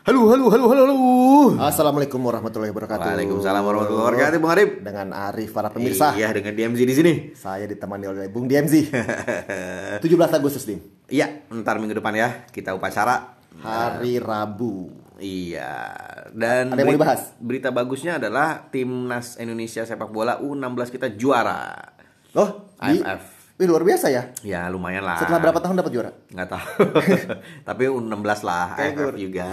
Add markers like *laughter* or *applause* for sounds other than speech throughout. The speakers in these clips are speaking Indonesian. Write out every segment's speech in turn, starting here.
Halo, halo, halo, halo, halo. Assalamumikum warahmatullahi wabarakatuh. Waalaikumsalam warahmatullahi wabarakatuh, Bung Arif. Dengan Arif para pemirsa. Iya, dengan DMZ di sini. Saya ditemani oleh Bung DMZ. 17 *laughs* Agustus, Dim. Iya, ntar minggu depan ya kita upacara. Hari Rabu. Iya. Dan Ada yang mau dibahas? Berita bagusnya adalah timnas Indonesia sepak bola U16 kita juara. Oh, di AFF. Wih, luar biasa ya. Ya lumayan lah. Setelah berapa tahun dapat juara? Nggak tahu. *laughs* Tapi U16 lah, Kayak AFF juga.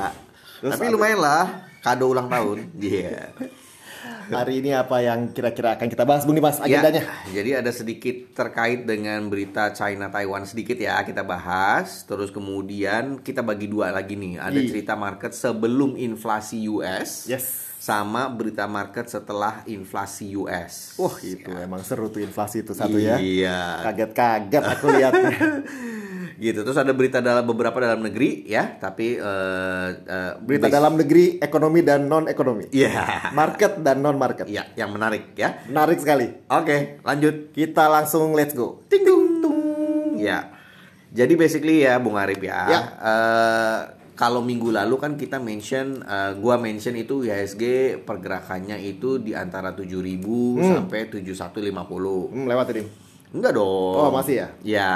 Terus Tapi lumayan lah, kado ulang tahun. *laughs* Iya. Hari ini apa yang kira-kira akan kita bahas, Bung Dimas? Ya, Agendanya. jadi ada sedikit terkait dengan berita China Taiwan sedikit ya kita bahas. Terus kemudian kita bagi dua lagi nih. Ada Iya. cerita market sebelum inflasi US. Yes. Sama berita market setelah inflasi US. Wah, itu emang seru tuh inflasi itu satu ya. Iya. Kaget-kaget aku lihat. *laughs* Gitu. Terus ada berita dalam beberapa dalam negeri ya, tapi eh, eh, Berita base- dalam negeri, ekonomi dan non ekonomi. Iya. Market dan non market. Iya, yang menarik ya. Menarik sekali. Oke, lanjut. Kita langsung let's go. Ting tung. Ya. Jadi basically ya Bung Arif ya. Ya. eh, kalau minggu lalu kan kita mention eh, gua mention itu IHSG pergerakannya itu di antara 7000 sampai 7150. Hmm, lewat Dim. Enggak dong. Oh, masih ya? Ya,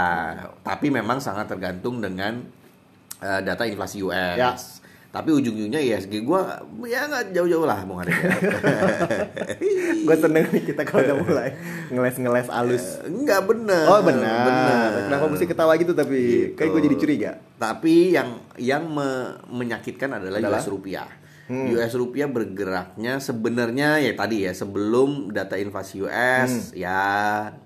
tapi memang sangat tergantung dengan eh, data inflasi US. Ya. Tapi ujung-ujungnya IHSG gua ya nggak jauh-jauh lah Bung Arif ya. Gue seneng nih kita kalau udah mulai ngeles-ngeles alus. Enggak bener. Oh benar. Bener. Kenapa mesti ketawa gitu tapi Gitu. kayak gue jadi curiga. Tapi yang yang me- menyakitkan adalah, Adalah? US rupiah. Hmm. US rupiah bergeraknya sebenarnya ya tadi ya sebelum data inflasi US ya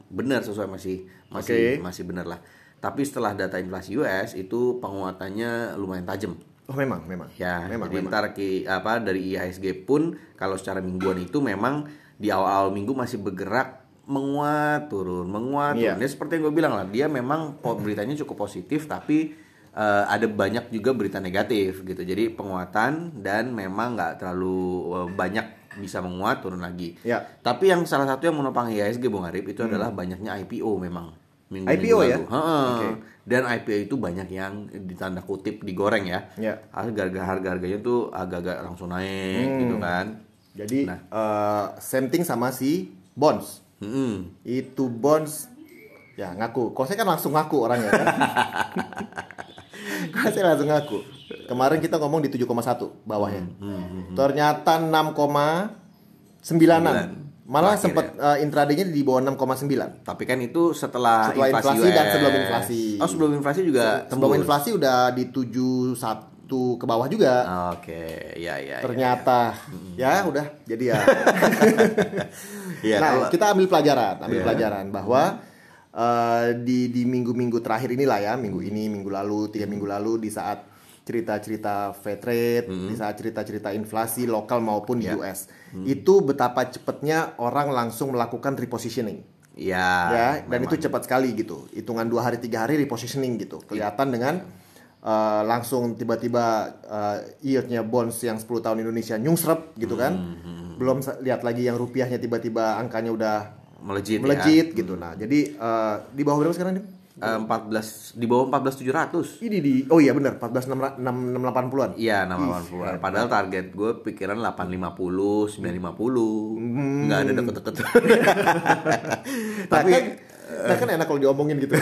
benar sesuai masih masih Hmm. Oke. masih benar lah. Tapi setelah data inflasi US itu penguatannya lumayan tajam. Oh memang, memang. Ya, memang, jadi memang. ntar ki- apa dari IHSG pun kalau secara mingguan itu memang di awal-awal minggu masih bergerak menguat turun, menguat Iya. turun. Ya seperti yang gue bilang lah, dia memang beritanya cukup positif tapi eh, ada banyak juga berita negatif gitu. Jadi penguatan dan memang nggak terlalu eh, banyak bisa menguat turun lagi. Ya. Tapi yang salah satu yang menopang IHSG Bung Arif itu adalah banyaknya IPO memang. Minggu-minggu IPO ya? lalu. Oke. Dan IPO itu banyak yang ditanda kutip digoreng ya Ya. harga harga harganya tuh agak-agak langsung naik Hmm. gitu kan Jadi Nah. eh, same thing sama si bonds. Mm-mm. Itu bonds ya ngaku. Kok saya kan langsung ngaku orangnya kan. *laughs* Kok saya langsung ngaku. Kemarin kita ngomong di 7,1 bawahnya. Hmm, Ternyata 6,9an. Malah Terakhir sempat eh, intraday-nya di bawah 6,9. tapi kan itu setelah, Setelah inflasi, inflasi dan US. sebelum inflasi. oh sebelum inflasi juga Sebelum tembus? inflasi udah di 71 ke bawah juga. oke ya ya ya. Ternyata ya udah jadi ya. Iya, *laughs* nah, kalau- kita ambil pelajaran, ambil Iya. pelajaran bahwa eh, di di minggu-minggu terakhir inilah ya, minggu ini, minggu lalu, tiga minggu lalu di saat cerita-cerita Fed rate, di saat cerita-cerita inflasi lokal maupun di Iya. US, itu betapa cepatnya orang langsung melakukan repositioning. ya ya dan memang. itu cepat sekali gitu. Hitungan dua hari tiga hari repositioning gitu. Kelihatan dengan uh, langsung tiba-tiba uh, yieldnya bonds yang 10 tahun Indonesia nyungsrep gitu kan. Hmm, belum lihat lagi yang rupiahnya tiba-tiba angkanya udah melejit melejit ya. gitu. Nah jadi uh, di bawah berapa sekarang nih Eh, 14 di bawah 14700 ini di oh iya benar 14 680-an Iya, nama 80 Padahal target gue pikiran 850, 950 Nggak ada deket-deket. Tapi *laughs* Tapi kan, nah kan enak kalau diomongin gitu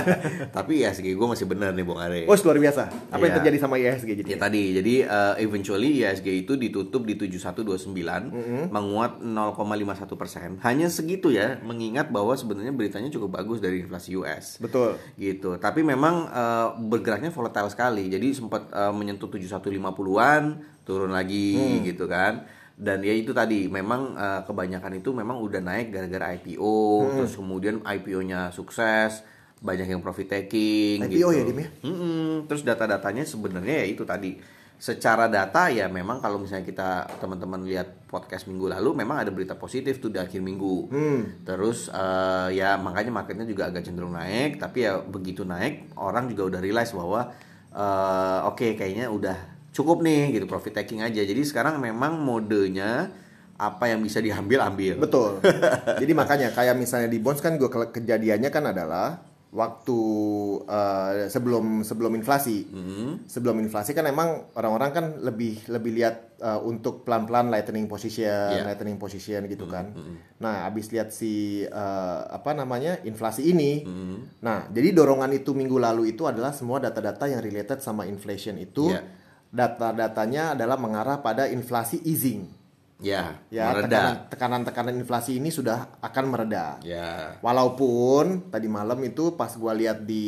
*laughs* Tapi ya segi gue masih bener nih Bung Are oh luar biasa apa yang Iya. terjadi sama IHSG jadi Ya tadi, jadi uh, eventually IHSG itu ditutup di 7129 menguat 0,51 persen. Hanya segitu ya, mengingat bahwa sebenarnya beritanya cukup bagus dari inflasi US. betul Gitu. Tapi memang uh, bergeraknya volatile sekali. Jadi sempat uh, menyentuh 7150-an, turun lagi gitu kan. Dan ya itu tadi, memang uh, kebanyakan itu memang udah naik gara-gara IPO, terus kemudian IPO-nya sukses, banyak yang profit taking IPO gitu. ya, Dim, ya? Mm-mm. Terus data-datanya sebenarnya ya itu tadi. Secara data ya memang kalau misalnya kita teman-teman lihat podcast minggu lalu memang ada berita positif tuh di akhir minggu. Terus eh, ya makanya marketnya juga agak cenderung naik. Tapi ya begitu naik orang juga udah realize bahwa eh, oke kayaknya udah cukup nih gitu profit taking aja. Jadi sekarang memang modenya apa yang bisa diambil ambil. Betul. *laughs* Jadi makanya kayak misalnya di bonds kan gue kejadiannya kan adalah waktu uh, sebelum sebelum inflasi. Hmm. Sebelum inflasi kan emang orang-orang kan lebih lebih lihat uh, untuk pelan-pelan lightening position, Yeah. lightening position gitu kan. Nah, habis lihat si uh, apa namanya inflasi ini. Nah, jadi dorongan itu minggu lalu itu adalah semua data-data yang related sama inflation itu Yeah. Data-datanya adalah mengarah pada inflasi easing. Ya, Ya, mereda. tekanan- tekanan-tekanan inflasi ini sudah akan mereda. Ya. Walaupun tadi malam itu pas gua lihat di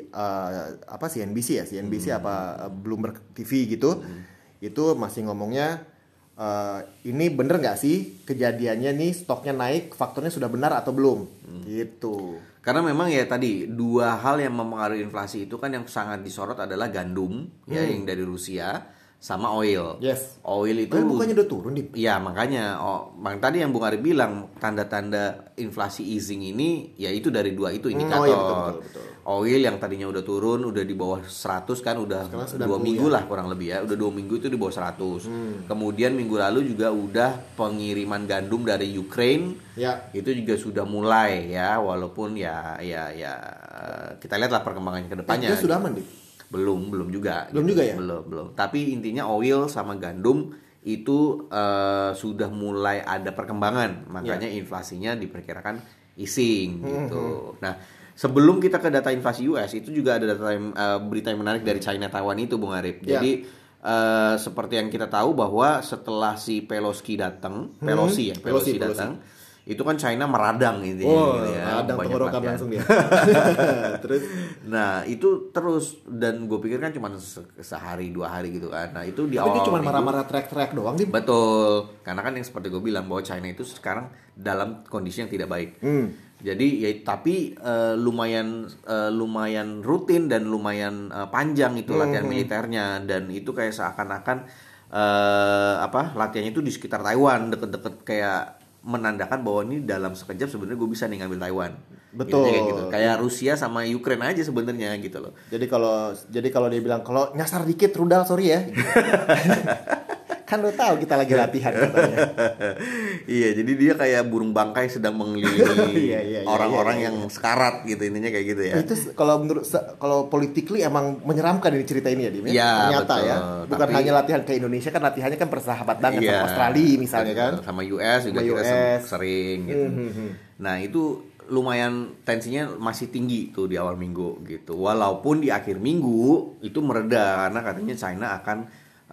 eh, apa CNBC ya, CNBC apa eh, Bloomberg TV gitu, itu masih ngomongnya eh, ini bener nggak sih kejadiannya nih stoknya naik, faktornya sudah benar atau belum? Gitu. Karena memang ya tadi dua hal yang mempengaruhi inflasi itu kan yang sangat disorot adalah gandum ya yang dari Rusia sama oil. Hmm. Yes. Oil itu Tapi bukannya udah turun di Iya makanya, oh, bang tadi yang Bung Ari bilang tanda-tanda inflasi easing ini ya itu dari dua itu Hmm, indikator. oh iya, betul, betul, betul. Oil yang tadinya udah turun, udah di bawah 100 kan udah dua 90 minggu ya. lah kurang lebih ya, udah dua minggu itu di bawah 100. Hmm. Kemudian minggu lalu juga udah pengiriman gandum dari Ukraine ya itu juga sudah mulai ya, walaupun ya ya ya kita lihatlah perkembangannya ke depannya. Dia sudah aman, Dik? Belum, belum juga. Belum juga ya? Belum, belum. Tapi intinya oil sama gandum itu eh, sudah mulai ada perkembangan. Makanya Ya. inflasinya diperkirakan easing Hmm, gitu. Nah, sebelum kita ke data inflasi US itu juga ada data yang, eh, berita yang menarik dari China Taiwan itu Bung Arif. Ya. Jadi eh, seperti yang kita tahu bahwa setelah si Pelosi datang, Pelosi ya, Pelosi, Hmm. Pelosi, Pelosi. Itu kan China meradang intinya Oh, gitu ya. ada Banyak tenggorokan latihan. langsung dia. *laughs* Terus Nah itu terus dan gue pikir kan cuma se- sehari dua hari gitu kan. Nah itu di tapi awal dia cuma marah-marah teriak-teriak doang, Dik. Betul, karena kan yang seperti gue bilang bahwa China itu sekarang dalam kondisi yang tidak baik. Hmm. Jadi ya tapi eh, lumayan eh, lumayan rutin dan lumayan eh, panjang itu Hmm, latihan militernya dan itu kayak seakan-akan eh, apa latihannya itu di sekitar Taiwan deket-deket kayak menandakan bahwa ini dalam sekejap sebenarnya gue bisa nih ngambil Taiwan. Betul. Intinya kayak gitu. Kayak Rusia sama Ukraine aja sebenarnya gitu loh. Jadi kalau jadi kalau dia bilang kalau nyasar dikit rudal sorry ya. *laughs* kan lo tahu kita lagi latihan *laughs* katanya. iya, jadi dia kayak burung bangkai sedang mengelilingi *laughs* Iya, iya, iya, orang-orang iya, iya. yang sekarat gitu intinya kayak gitu ya. Itu kalau menurut kalau politically emang menyeramkan ini cerita ini ya Dim ya. Ternyata betul. ya. Bukan Tapi- hanya latihan ke Indonesia kan latihannya kan bersahabat banget Iya. sama Australia misalnya kan. Sama US juga Sama kita US. sering gitu. Hmm, hmm. Nah, itu lumayan tensinya masih tinggi tuh di awal minggu gitu. Walaupun di akhir minggu itu mereda karena katanya China akan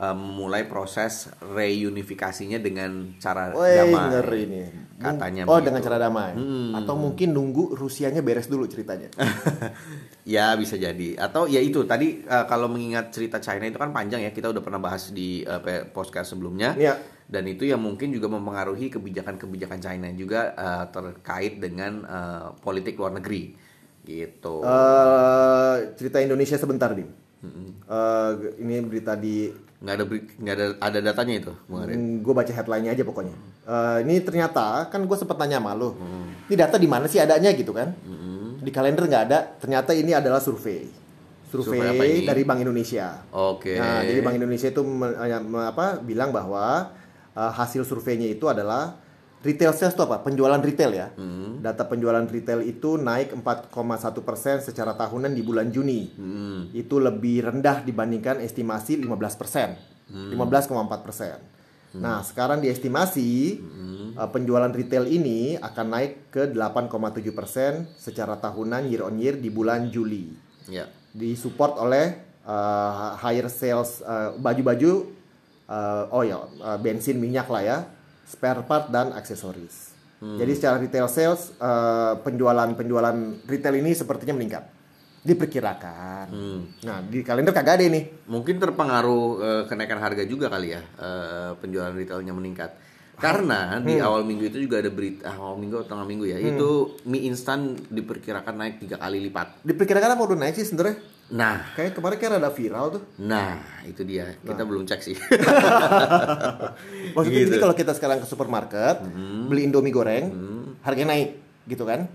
memulai proses reunifikasinya dengan cara Woi, damai. ngeri nih. Katanya Oh, begitu. dengan cara damai. Hmm. Atau mungkin nunggu Rusianya beres dulu ceritanya. *laughs* ya bisa jadi atau ya itu tadi eh, kalau mengingat cerita China itu kan panjang ya kita udah pernah bahas di eh, pe- podcast sebelumnya Iya. dan itu yang mungkin juga mempengaruhi kebijakan-kebijakan China juga eh, terkait dengan eh, politik luar negeri gitu Eh, cerita Indonesia sebentar, Dim. Eh, ini berita di nggak ada nggak ada ada datanya itu Bung Arif. gue baca headline-nya aja pokoknya. Eh, ini ternyata kan gue sempat tanya sama lo, Hmm. ini data di mana sih adanya gitu kan? Di kalender nggak ada. Ternyata ini adalah survei, Survei survei dari Bank Indonesia. oke Nah, jadi Bank Indonesia itu me- me- apa bilang bahwa eh, hasil surveinya itu adalah retail sales itu apa? Penjualan retail ya. Hmm. Data penjualan retail itu naik 4,1 persen secara tahunan di bulan Juni. Hmm. Itu lebih rendah dibandingkan estimasi 15 persen, Hmm. 15,4 persen. Nah, sekarang diestimasi Hmm. eh, penjualan retail ini akan naik ke 8,7 persen secara tahunan year on year di bulan Juli ya disupport oleh uh, higher sales uh, baju-baju uh, oh ya uh, bensin minyak lah ya spare part dan aksesoris. Jadi secara retail sales uh, penjualan penjualan retail ini sepertinya meningkat. Diperkirakan. Nah di kalender kagak ada nih mungkin terpengaruh eh, kenaikan harga juga kali ya eh, penjualan retailnya meningkat. Karena di awal minggu itu juga ada berita ah, awal minggu atau tengah minggu ya itu mie instan diperkirakan naik tiga kali lipat. Diperkirakan apa udah naik sih sebenarnya nah. Kayak kemarin kan ada viral tuh. Nah itu dia. Kita belum cek sih. *laughs* Maksudnya Gitu. jadi kalau kita sekarang ke supermarket beli indomie goreng harganya naik gitu kan?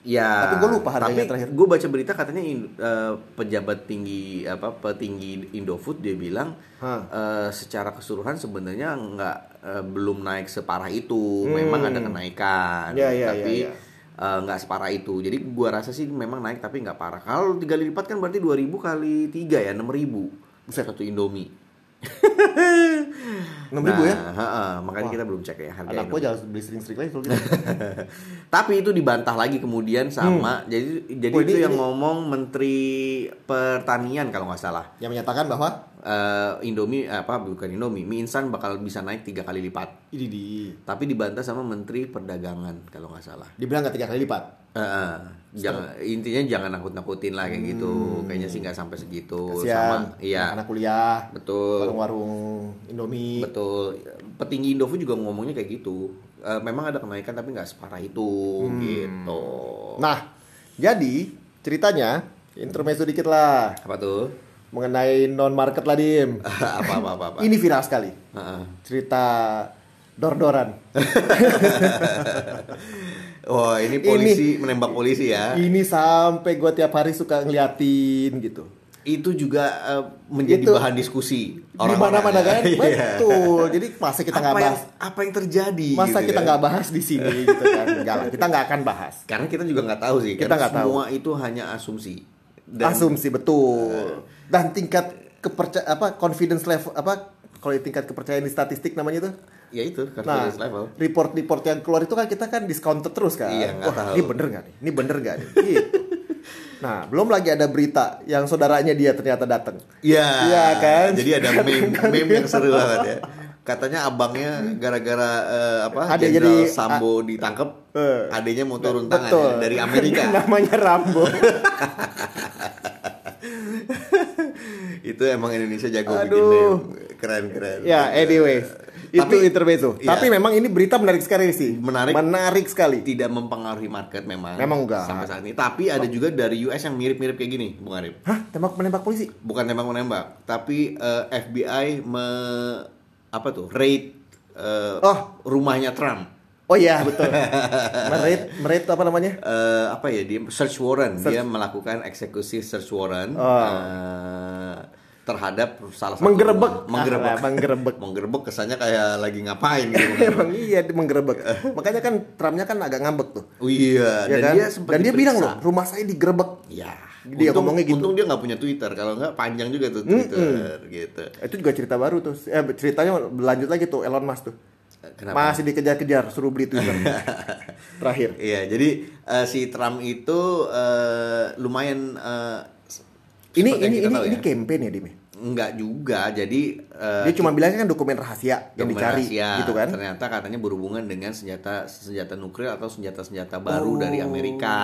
Ya Tapi gua lupa harganya tapi terakhir. gue baca berita katanya eh, pejabat tinggi apa petinggi Indofood dia bilang Hah. eh, secara keseluruhan sebenarnya nggak eh, belum naik separah itu. Memang ada kenaikan. Ya, ya, tapi ya, ya. Eh, nggak separah itu. Jadi gua rasa sih memang naik tapi nggak parah. Kalau tiga kali lipat kan berarti 2000 kali tiga ya 6000 Buset satu Indomie. *laughs* enam ribu ya Nah, ha-ha, makanya kita belum cek ya harga anak gua jangan beli sering-sering lagi gitu *laughs* Tapi itu dibantah lagi kemudian sama jadi jadi Oh, itu yang ini- ngomong Menteri Pertanian kalau nggak salah. yang menyatakan bahwa Eh, Indomie apa bukan Indomie, mie instan bakal bisa naik tiga kali lipat. ini di Tapi dibantah sama Menteri Perdagangan kalau nggak salah. dibilang nggak tiga kali lipat eh, jangan intinya jangan nakut-nakutin lah kayak gitu. Kayaknya sih nggak sampai segitu. kasihan Sama iya. anak kuliah Betul. warung-warung Indomie Betul. Petinggi Indofood juga ngomongnya kayak gitu. Eh, memang ada kenaikan tapi nggak separah itu gitu. nah jadi ceritanya intermezzo dikit lah Apa tuh? Mengenai non market lah dim *laughs* apa apa apa. apa. ini viral sekali Heeh. cerita dor-doran *laughs* Wah, ini polisi menembak polisi ya. ini sampai gue tiap hari suka ngeliatin gitu Itu juga eh, menjadi Itu- bahan diskusi di mana-mana kan *laughs* Iya. betul jadi masa kita nggak apa yang bahas apa yang terjadi masa gitu kita kan. nggak bahas di sini gitu kan Enggak lah, kita nggak akan bahas karena kita juga nggak tahu sih Kita karena nggak tahu. semua itu hanya asumsi Dan- asumsi betul dan tingkat kepercayaan apa confidence level apa kalau tingkat kepercayaan di statistik namanya tuh ya itu Nah, confidence level report-report yang keluar itu kan kita kan discounted terus kan. Iya, Wah, tahu. ini bener nggak nih? Ini bener nggak nih? Gitu. Nah, belum lagi ada berita yang saudaranya dia ternyata datang. Iya Iya kan? jadi ada meme meme yang seru banget ya katanya abangnya gara-gara eh, apa Ada Jenderal jadi- Sambo ditangkep Eh. adanya mau turun tangan Betul. ya, dari Amerika *laughs* namanya Rambo. *laughs* itu emang Indonesia jago bikin Aduh. meme keren keren ya, anyways. itu Tapi- intermezzo. iya. Tapi memang ini berita menarik sekali sih. Menarik. Menarik sekali. tidak mempengaruhi market memang Memang enggak. sampai saat ini tapi ada juga dari US yang mirip-mirip kayak gini Bung Arif Hah? Tembak menembak polisi? bukan tembak menembak tapi eh, FBI me apa tuh raid eh, Oh. rumahnya Trump Oh iya, betul. *laughs* merit, merit apa namanya? Eh, apa ya dia search warrant Search- dia melakukan eksekusi search warrant Oh. eh, terhadap salah satu Menggerebek. menggerebek Ah, menggerebek. *laughs* menggerebek kesannya kayak lagi ngapain gitu *laughs* Emang iya menggerebek. Makanya kan Trumpnya kan agak ngambek tuh. oh iya Ya dan kan? dia sempat Dan dia diperiksa. bilang loh, rumah saya digerebek. ya Dia untung, ngomongnya gitu. untung dia nggak punya Twitter kalau nggak panjang juga tuh Twitter gitu Itu juga cerita baru tuh. Eh, ceritanya lanjut lagi tuh Elon Musk tuh. Kenapa? Masih dikejar-kejar suruh beli Twitter. *laughs* Terakhir. Iya, jadi eh, si Trump itu eh, lumayan eh, Ini yang ini ini ini ya. campaign ya, Dimi? enggak juga. Jadi eh, Dia cuma bilangnya kan dokumen rahasia yang dokumen dicari rahasia. gitu kan. Ternyata katanya berhubungan dengan senjata senjata nuklir atau senjata-senjata baru dari Amerika.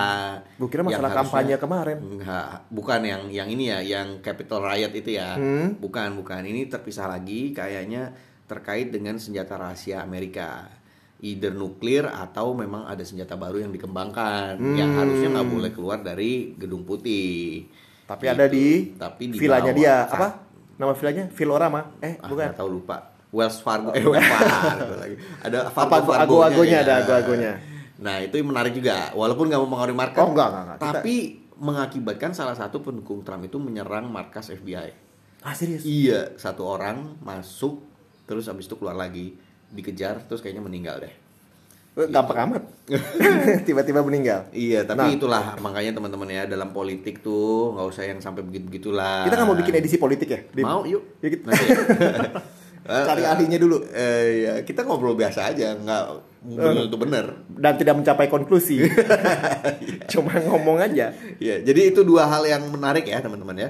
Gue Oh. kira Yang masalah harusnya- kampanye kemarin. Enggak, bukan yang yang ini ya, yang Capitol Riot itu ya. Hmm. Bukan, bukan. Ini terpisah lagi kayaknya terkait dengan senjata rahasia Amerika. Either nuklir atau memang ada senjata baru yang dikembangkan yang Hmm. harusnya nggak boleh keluar dari Gedung Putih. Tapi Gitu. ada di tapi di villanya bawah. dia apa? Nama villanya Villorama. Eh, Ah, bukan. tahu lupa. Wells Fargo, eh Wells Fargo *laughs* lagi. Ada Apa Fargo ago-agonya ada ya. ago-agonya. Nah itu menarik juga, walaupun nggak mempengaruhi market. Oh, enggak, enggak, enggak. Kita- Tapi mengakibatkan salah satu pendukung Trump itu menyerang markas FBI. Ah, serius? Iya, satu orang masuk, terus abis itu keluar lagi, dikejar, terus kayaknya meninggal deh. Eh, Gampang amat. *laughs* Tiba-tiba meninggal. Iya, tapi Nah. itulah makanya teman-teman ya dalam politik tuh nggak usah yang sampai begitu-begitulah. Kita nggak mau bikin edisi politik ya? Dim? Mau yuk. Ya, kita- Nanti. *laughs* Cari ahlinya dulu. Eh, ya, kita ngobrol biasa aja, nggak belum tentu bener. Dan tidak mencapai konklusi. *laughs* Cuma ngomong aja. Iya, jadi itu dua hal yang menarik ya teman-teman ya.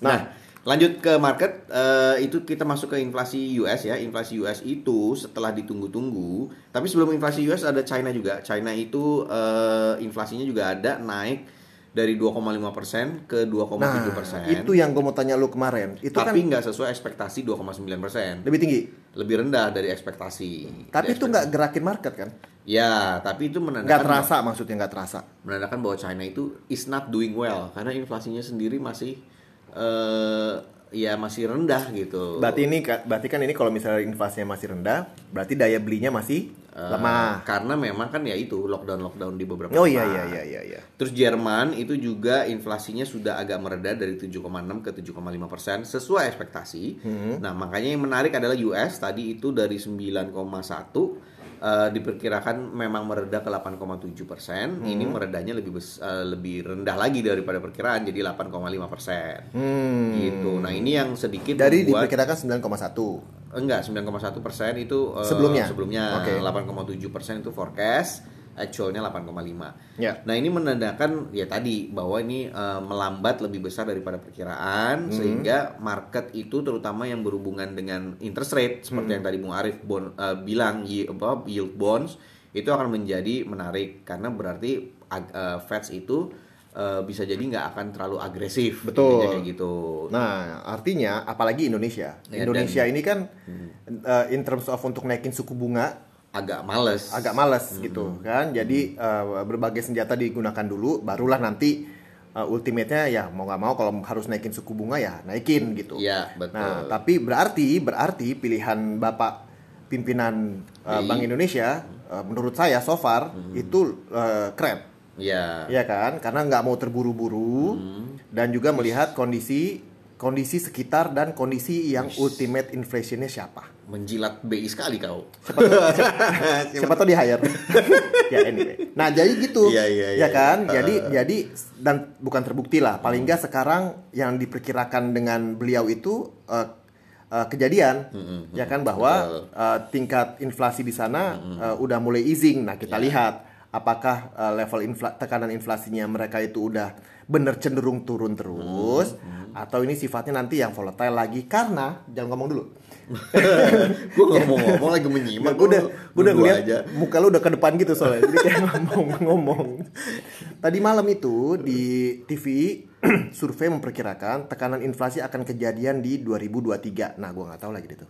Nah, lanjut ke market eh, itu kita masuk ke inflasi US ya. Inflasi US itu setelah ditunggu-tunggu, tapi sebelum inflasi US ada China juga. China itu eh, inflasinya juga ada naik dari 2,5% ke 2,7%. Nah, itu yang gue mau tanya lu kemarin. Itu tapi kan nggak sesuai ekspektasi 2,9%. lebih tinggi. Lebih rendah dari ekspektasi. Tapi Dari itu nggak gerakin market kan? Ya, tapi itu menandakan Nggak terasa maksudnya nggak terasa. menandakan bahwa China itu is not doing well karena inflasinya sendiri masih eh ya masih rendah gitu. Berarti ini berarti kan ini kalau misalnya inflasinya masih rendah, berarti daya belinya masih Eh, lemah. Karena memang kan ya itu lockdown lockdown di beberapa Oh iya iya iya iya iya. Terus Jerman itu juga inflasinya sudah agak mereda dari 7,6 ke 7,5 persen sesuai ekspektasi. Hmm. Nah makanya yang menarik adalah US tadi itu dari 9,1 eh, diperkirakan memang mereda ke 8,7 persen. Ini Hmm. meredanya lebih bes- eh, lebih rendah lagi daripada perkiraan, jadi 8,5 persen. Hmm. Gitu. Nah ini yang sedikit Dari membuat diperkirakan 9,1. enggak 9,1 persen itu eh, Sebelumnya? sebelumnya Oke. 8,7 persen itu forecast, actualnya 8,5. Ya. Nah ini menandakan ya tadi bahwa ini eh, melambat lebih besar daripada perkiraan sehingga market itu terutama yang berhubungan dengan interest rate seperti yang tadi Bung Arif bon- eh, bilang apa, yield bonds itu akan menjadi menarik karena berarti eh, Feds itu eh, bisa jadi nggak akan terlalu agresif Betul. kayak gitu. Nah, artinya apalagi Indonesia. Ya, Indonesia ini kan uh, in terms of untuk naikin suku bunga Agak males. agak males gitu kan. Jadi uh, berbagai senjata digunakan dulu, barulah nanti uh, ultimate-nya ya mau nggak mau kalau harus naikin suku bunga ya naikin gitu. Iya betul. Nah, tapi berarti berarti pilihan Bapak pimpinan uh. Bank Indonesia uh, menurut saya so far itu uh, keren. Iya. Iya kan? Karena nggak mau terburu-buru dan juga melihat kondisi kondisi sekitar dan kondisi yang ultimate inflationnya siapa. Menjilat BI sekali kau. Siapa tahu, siapa, *laughs* siapa tahu di hire. *laughs* ya anyway. Nah jadi gitu, Iya, iya, ya iya, kan? iya. Jadi jadi dan bukan terbukti lah. Paling nggak sekarang yang diperkirakan dengan beliau itu eh, eh, kejadian, ya kan bahwa eh, tingkat inflasi di sana eh, udah mulai easing. Nah kita lihat apakah eh, level infla tekanan inflasinya mereka itu udah bener cenderung turun terus, atau ini sifatnya nanti yang volatile lagi karena jangan ngomong dulu. *laughs* gue mau ngomong lagi menyimak. gue udah gue udah ngeliat aja. muka lu udah ke depan gitu soalnya jadi kayak *laughs* ngomong-ngomong tadi malam itu di TV *clears throat* survei memperkirakan tekanan inflasi akan kejadian di 2023 nah gue nggak tahu lagi itu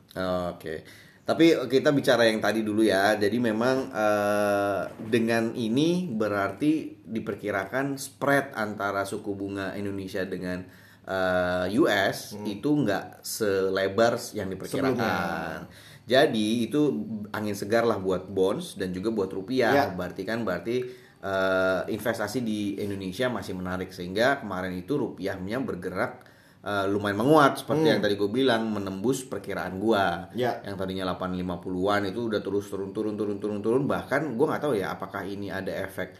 Oke. Tapi kita bicara yang tadi dulu ya. Jadi memang eh, dengan ini berarti diperkirakan spread antara suku bunga Indonesia dengan eh, US itu nggak selebar yang diperkirakan. Jadi itu angin segar lah buat bonds dan juga buat rupiah. Ya. Berarti kan berarti eh, investasi di Indonesia masih menarik sehingga kemarin itu rupiahnya bergerak eh, lumayan menguat seperti yang tadi gue bilang menembus perkiraan gua Ya. yang tadinya 850-an itu udah terus turun turun turun turun turun bahkan gue nggak tahu ya apakah ini ada efek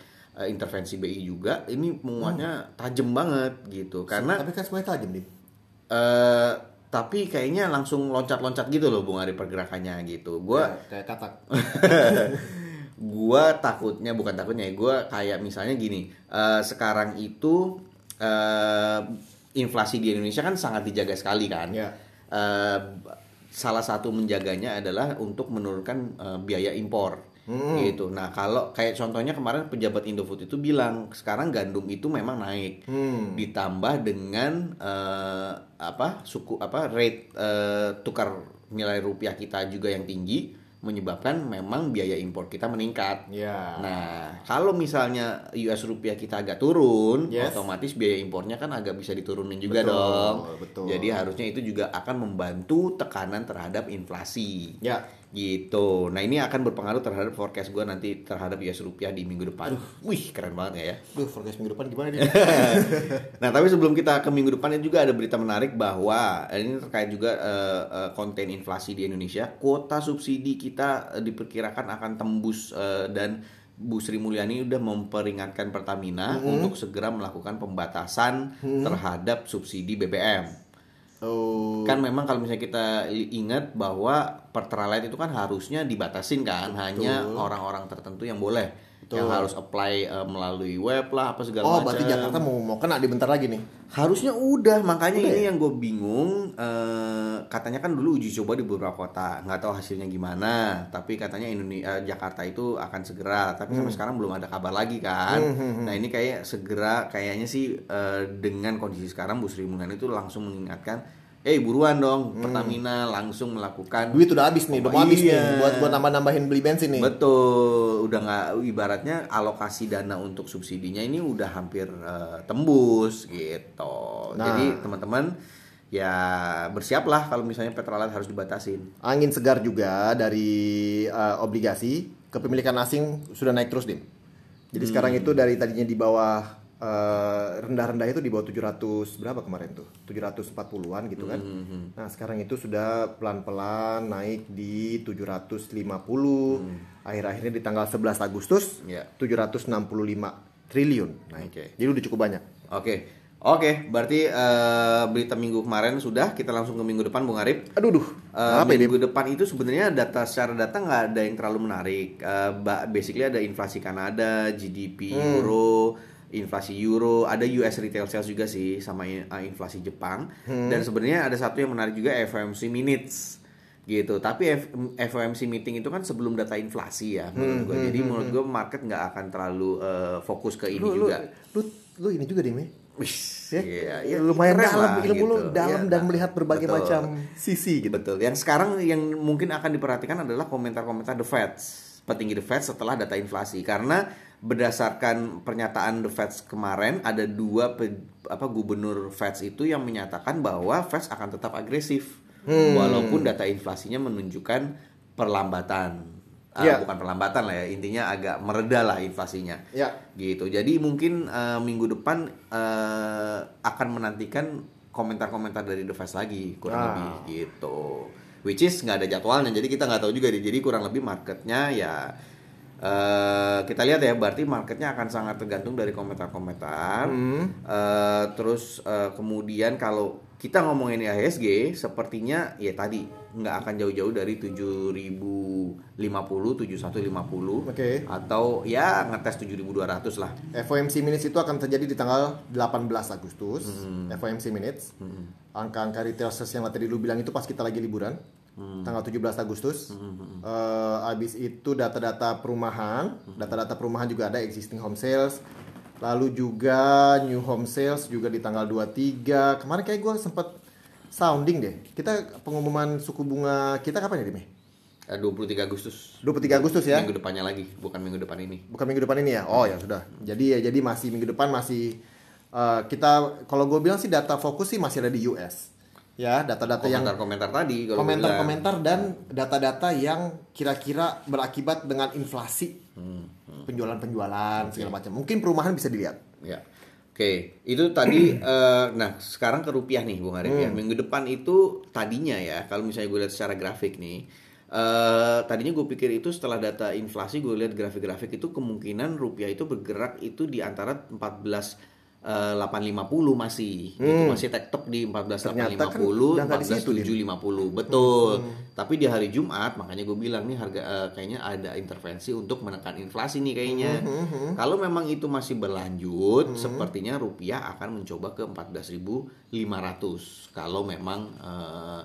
intervensi BI juga ini menguatnya tajam banget gitu. Karena tapi kan semuanya tajam nih. Eh tapi kayaknya langsung loncat-loncat gitu loh Bung Ari pergerakannya gitu. Gua kayak katak. *laughs* Gua takutnya bukan takutnya ya gua kayak misalnya gini. Eh, sekarang itu eh, inflasi di Indonesia kan sangat dijaga sekali kan. Ya. Eh, salah satu menjaganya adalah untuk menurunkan eh, biaya impor gitu nah kalau kayak contohnya kemarin pejabat Indofood itu bilang sekarang gandum itu memang naik ditambah dengan eh, apa suku apa rate eh, tukar nilai rupiah kita juga yang tinggi menyebabkan memang biaya impor kita meningkat. ya Nah, kalau misalnya US rupiah kita agak turun, Yes. otomatis biaya impornya kan agak bisa diturunin juga Betul, dong. betul. Jadi harusnya itu juga akan membantu tekanan terhadap inflasi. ya Gitu. Nah, ini akan berpengaruh terhadap forecast gue nanti terhadap US rupiah di minggu depan. Wih, keren banget ya? *laughs* Duh, forecast minggu depan gimana nih? *laughs* Nah, tapi sebelum kita ke minggu depan juga ada berita menarik bahwa eh, ini terkait juga eh, konten inflasi di Indonesia. Kuota subsidi kita diperkirakan akan tembus eh, dan Bu Sri Mulyani udah memperingatkan Pertamina untuk segera melakukan pembatasan terhadap subsidi BBM. Oh, Kan memang kalau misalnya kita ingat bahwa Pertalite itu kan harusnya dibatasin kan, hanya orang-orang tertentu yang boleh. Yang harus apply eh, melalui web lah apa segala oh macam. berarti Jakarta mau mau kena di bentar lagi nih. Harusnya udah, makanya Udah ini ya? yang gue bingung. eh, katanya kan dulu uji coba di beberapa kota, nggak tahu hasilnya gimana. Tapi katanya Indonesia Jakarta itu akan segera. Tapi Hmm. sampai sekarang belum ada kabar lagi kan. Nah ini kayak segera, kayaknya sih eh, dengan kondisi sekarang Bu Sri Mulyani itu langsung mengingatkan, eh buruan dong Pertamina langsung melakukan Hmm. Duit udah habis nih, udah mau habis Iya. nih buat buat nambah-nambahin beli bensin nih. Betul, udah nggak ibaratnya alokasi dana untuk subsidinya ini udah hampir eh, tembus gitu. Nah. Jadi teman-teman ya bersiaplah kalau misalnya petrolite harus dibatasin. Angin segar juga dari uh, obligasi kepemilikan asing sudah naik terus dim. Jadi sekarang itu dari tadinya di bawah eh, rendah-rendah itu di bawah 700 berapa kemarin tuh 740-an gitu kan nah sekarang itu sudah pelan-pelan naik di 750 akhir-akhirnya di tanggal 11 Agustus Ya. 765 triliun naik Oke. jadi udah cukup banyak Oke. Oke, berarti eh, berita minggu kemarin sudah, kita langsung ke minggu depan Bung Arif. aduh duh Eh, apa ini minggu depan itu sebenarnya data secara data nggak ada yang terlalu menarik. Ba- basically ada inflasi Kanada, GDP Hmm. Euro, inflasi Euro, ada US retail sales juga sih sama eh, inflasi Jepang. Hmm. Dan sebenarnya ada satu yang menarik juga FOMC minutes gitu. Tapi F- FOMC meeting itu kan sebelum data inflasi ya menurut gue. Jadi menurut gue market nggak akan terlalu eh, fokus ke ini lu, lu, juga. lu, lu ini juga deh Wih, ya, iya, iya, lumayan dalam lah, ilmu lu gitu. dalam Iya, dan nah, melihat berbagai betul. macam sisi gitu Betul. Yang sekarang yang mungkin akan diperhatikan adalah komentar-komentar The Fed, petinggi The Fed setelah data inflasi. Karena berdasarkan pernyataan The Fed kemarin ada dua pe- apa gubernur Fed itu yang menyatakan bahwa Fed akan tetap agresif walaupun data inflasinya menunjukkan perlambatan. Ah, Ya. bukan perlambatan lah ya, intinya agak mereda lah inflasinya ya gitu. Jadi mungkin eh, minggu depan eh, akan menantikan komentar-komentar dari The Fed lagi kurang Ah. lebih gitu. Which is nggak ada jadwalnya, jadi kita nggak tahu juga deh. Jadi kurang lebih marketnya ya eh, kita lihat ya, berarti marketnya akan sangat tergantung dari komentar-komentar. Eh, terus eh, kemudian kalau kita ngomongin IHSG, sepertinya ya tadi nggak akan jauh-jauh dari 7050, 7150 Oke. atau ya ngetes 7200 lah. FOMC minutes itu akan terjadi di tanggal 18 Agustus. FOMC minutes. Angka-angka retail sales yang tadi lu bilang itu pas kita lagi liburan. Tanggal 17 Agustus. Eh, abis itu data-data perumahan, data-data perumahan juga ada existing home sales. Lalu juga new home sales juga di tanggal 23. Kemarin kayak gue sempet sounding deh. Kita pengumuman suku bunga kita kapan ya, Dime? Eh, 23 Agustus. 23 Agustus ya? Minggu depannya lagi, bukan minggu depan ini. Bukan minggu depan ini ya? Oh ya sudah. Jadi ya jadi masih minggu depan masih eh, kita kalau gue bilang sih data fokus sih masih ada di US. Ya, data-data yang Komentar-komentar tadi komentar-komentar dan data-data yang kira-kira berakibat dengan inflasi. Penjualan-penjualan segala macam. Mungkin perumahan bisa dilihat. Ya. Oke, itu tadi *clears throat* eh, nah sekarang ke rupiah nih Bung Arif ya. Minggu depan itu tadinya ya, kalau misalnya gue lihat secara grafik nih, eh tadinya gue pikir itu setelah data inflasi gue lihat grafik-grafik itu kemungkinan rupiah itu bergerak itu di antara 14 eh, 850 masih. Itu masih tetap di 14 Ternyata kan 850 udah nggak di 14 situ, Dim. 750 betul. Tapi di hari Jumat makanya gue bilang nih harga eh, kayaknya ada intervensi untuk menekan inflasi nih kayaknya. Kalau memang itu masih berlanjut sepertinya rupiah akan mencoba ke 14.500 kalau memang eh,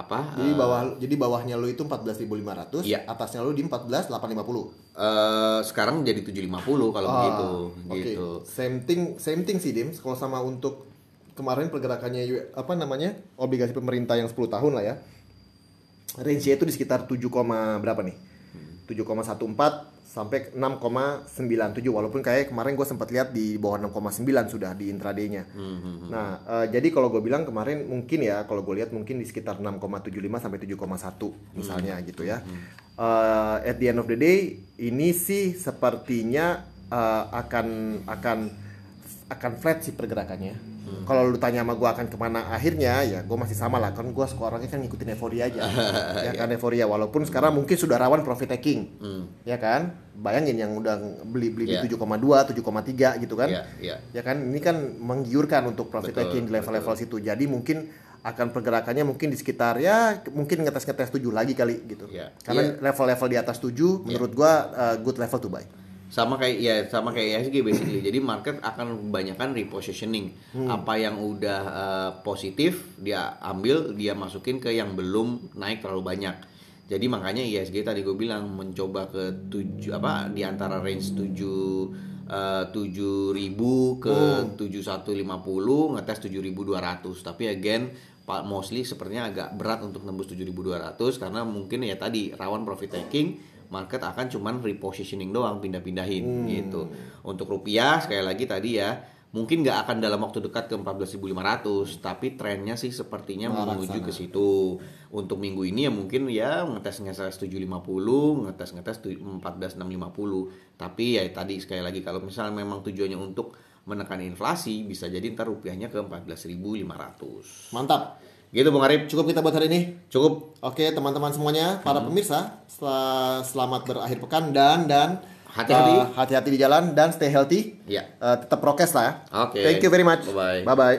apa Jadi eh, bawah jadi bawahnya lu itu 14.500, Iya. atasnya lu di 14.850. eh, sekarang jadi 750 kalau begitu Ah, Oke. gitu Same thing, same thing sih Dim. Kalau sama untuk kemarin pergerakannya apa namanya obligasi pemerintah yang 10 tahun lah ya. Range-nya itu di sekitar 7, berapa nih? 7,14 sampai 6,97 walaupun kayak kemarin gue sempat lihat di bawah 6,9 sudah di intraday-nya. Nah, eh, jadi kalau gue bilang kemarin mungkin ya kalau gue lihat mungkin di sekitar 6,75 sampai 7,1 misalnya gitu ya. Eh, at the end of the day ini sih sepertinya eh, akan akan akan flat sih pergerakannya. Kalau lu tanya sama gue akan ke mana akhirnya ya gue masih sama lah. Kan gue orangnya kan ngikutin euforia aja. *laughs* Ya kan euforia. Walaupun sekarang mungkin sudah rawan profit taking. Ya kan? Bayangin yang udah beli beli Iya. di 7,2 7,3 gitu kan? Iya, iya. ya kan? Ini kan menggiurkan untuk profit Betul, taking di level-level situ. Jadi mungkin akan pergerakannya mungkin di sekitar ya mungkin ngetes ngetes 7 lagi kali gitu. Iya. karena level-level di atas 7 menurut gua uh, good level to buy sama kayak ya sama kayak ISG basically. Jadi market akan kebanyakan repositioning. Apa yang udah eh, positif dia ambil dia masukin ke yang belum naik terlalu banyak. Jadi makanya ISG tadi gue bilang mencoba ke tujuh apa di antara range 7 tujuh ribu ke tujuh satu lima puluh ngetes tujuh ribu dua ratus. Tapi again Pak mostly sepertinya agak berat untuk nembus 7200 karena mungkin ya tadi rawan profit taking market akan cuman repositioning doang pindah-pindahin gitu. Untuk rupiah sekali lagi tadi ya mungkin nggak akan dalam waktu dekat ke 14.500 tapi trennya sih sepertinya Mengarah menuju ke situ. Untuk minggu ini ya mungkin ya ngetes ngetes 750, ngetes ngetes tu- 14.650. Tapi ya tadi sekali lagi kalau misalnya memang tujuannya untuk menekan inflasi bisa jadi ntar rupiahnya ke 14.500 Mantap. Gitu Bung Arif Cukup kita buat hari ini. cukup Oke, teman-teman semuanya, para pemirsa, sel- selamat berakhir pekan dan dan Hati-hati. uh, hati-hati di jalan dan stay healthy. Iya. Uh, tetap prokes lah ya. Oke. Thank you very much. Bye-bye. Bye bye.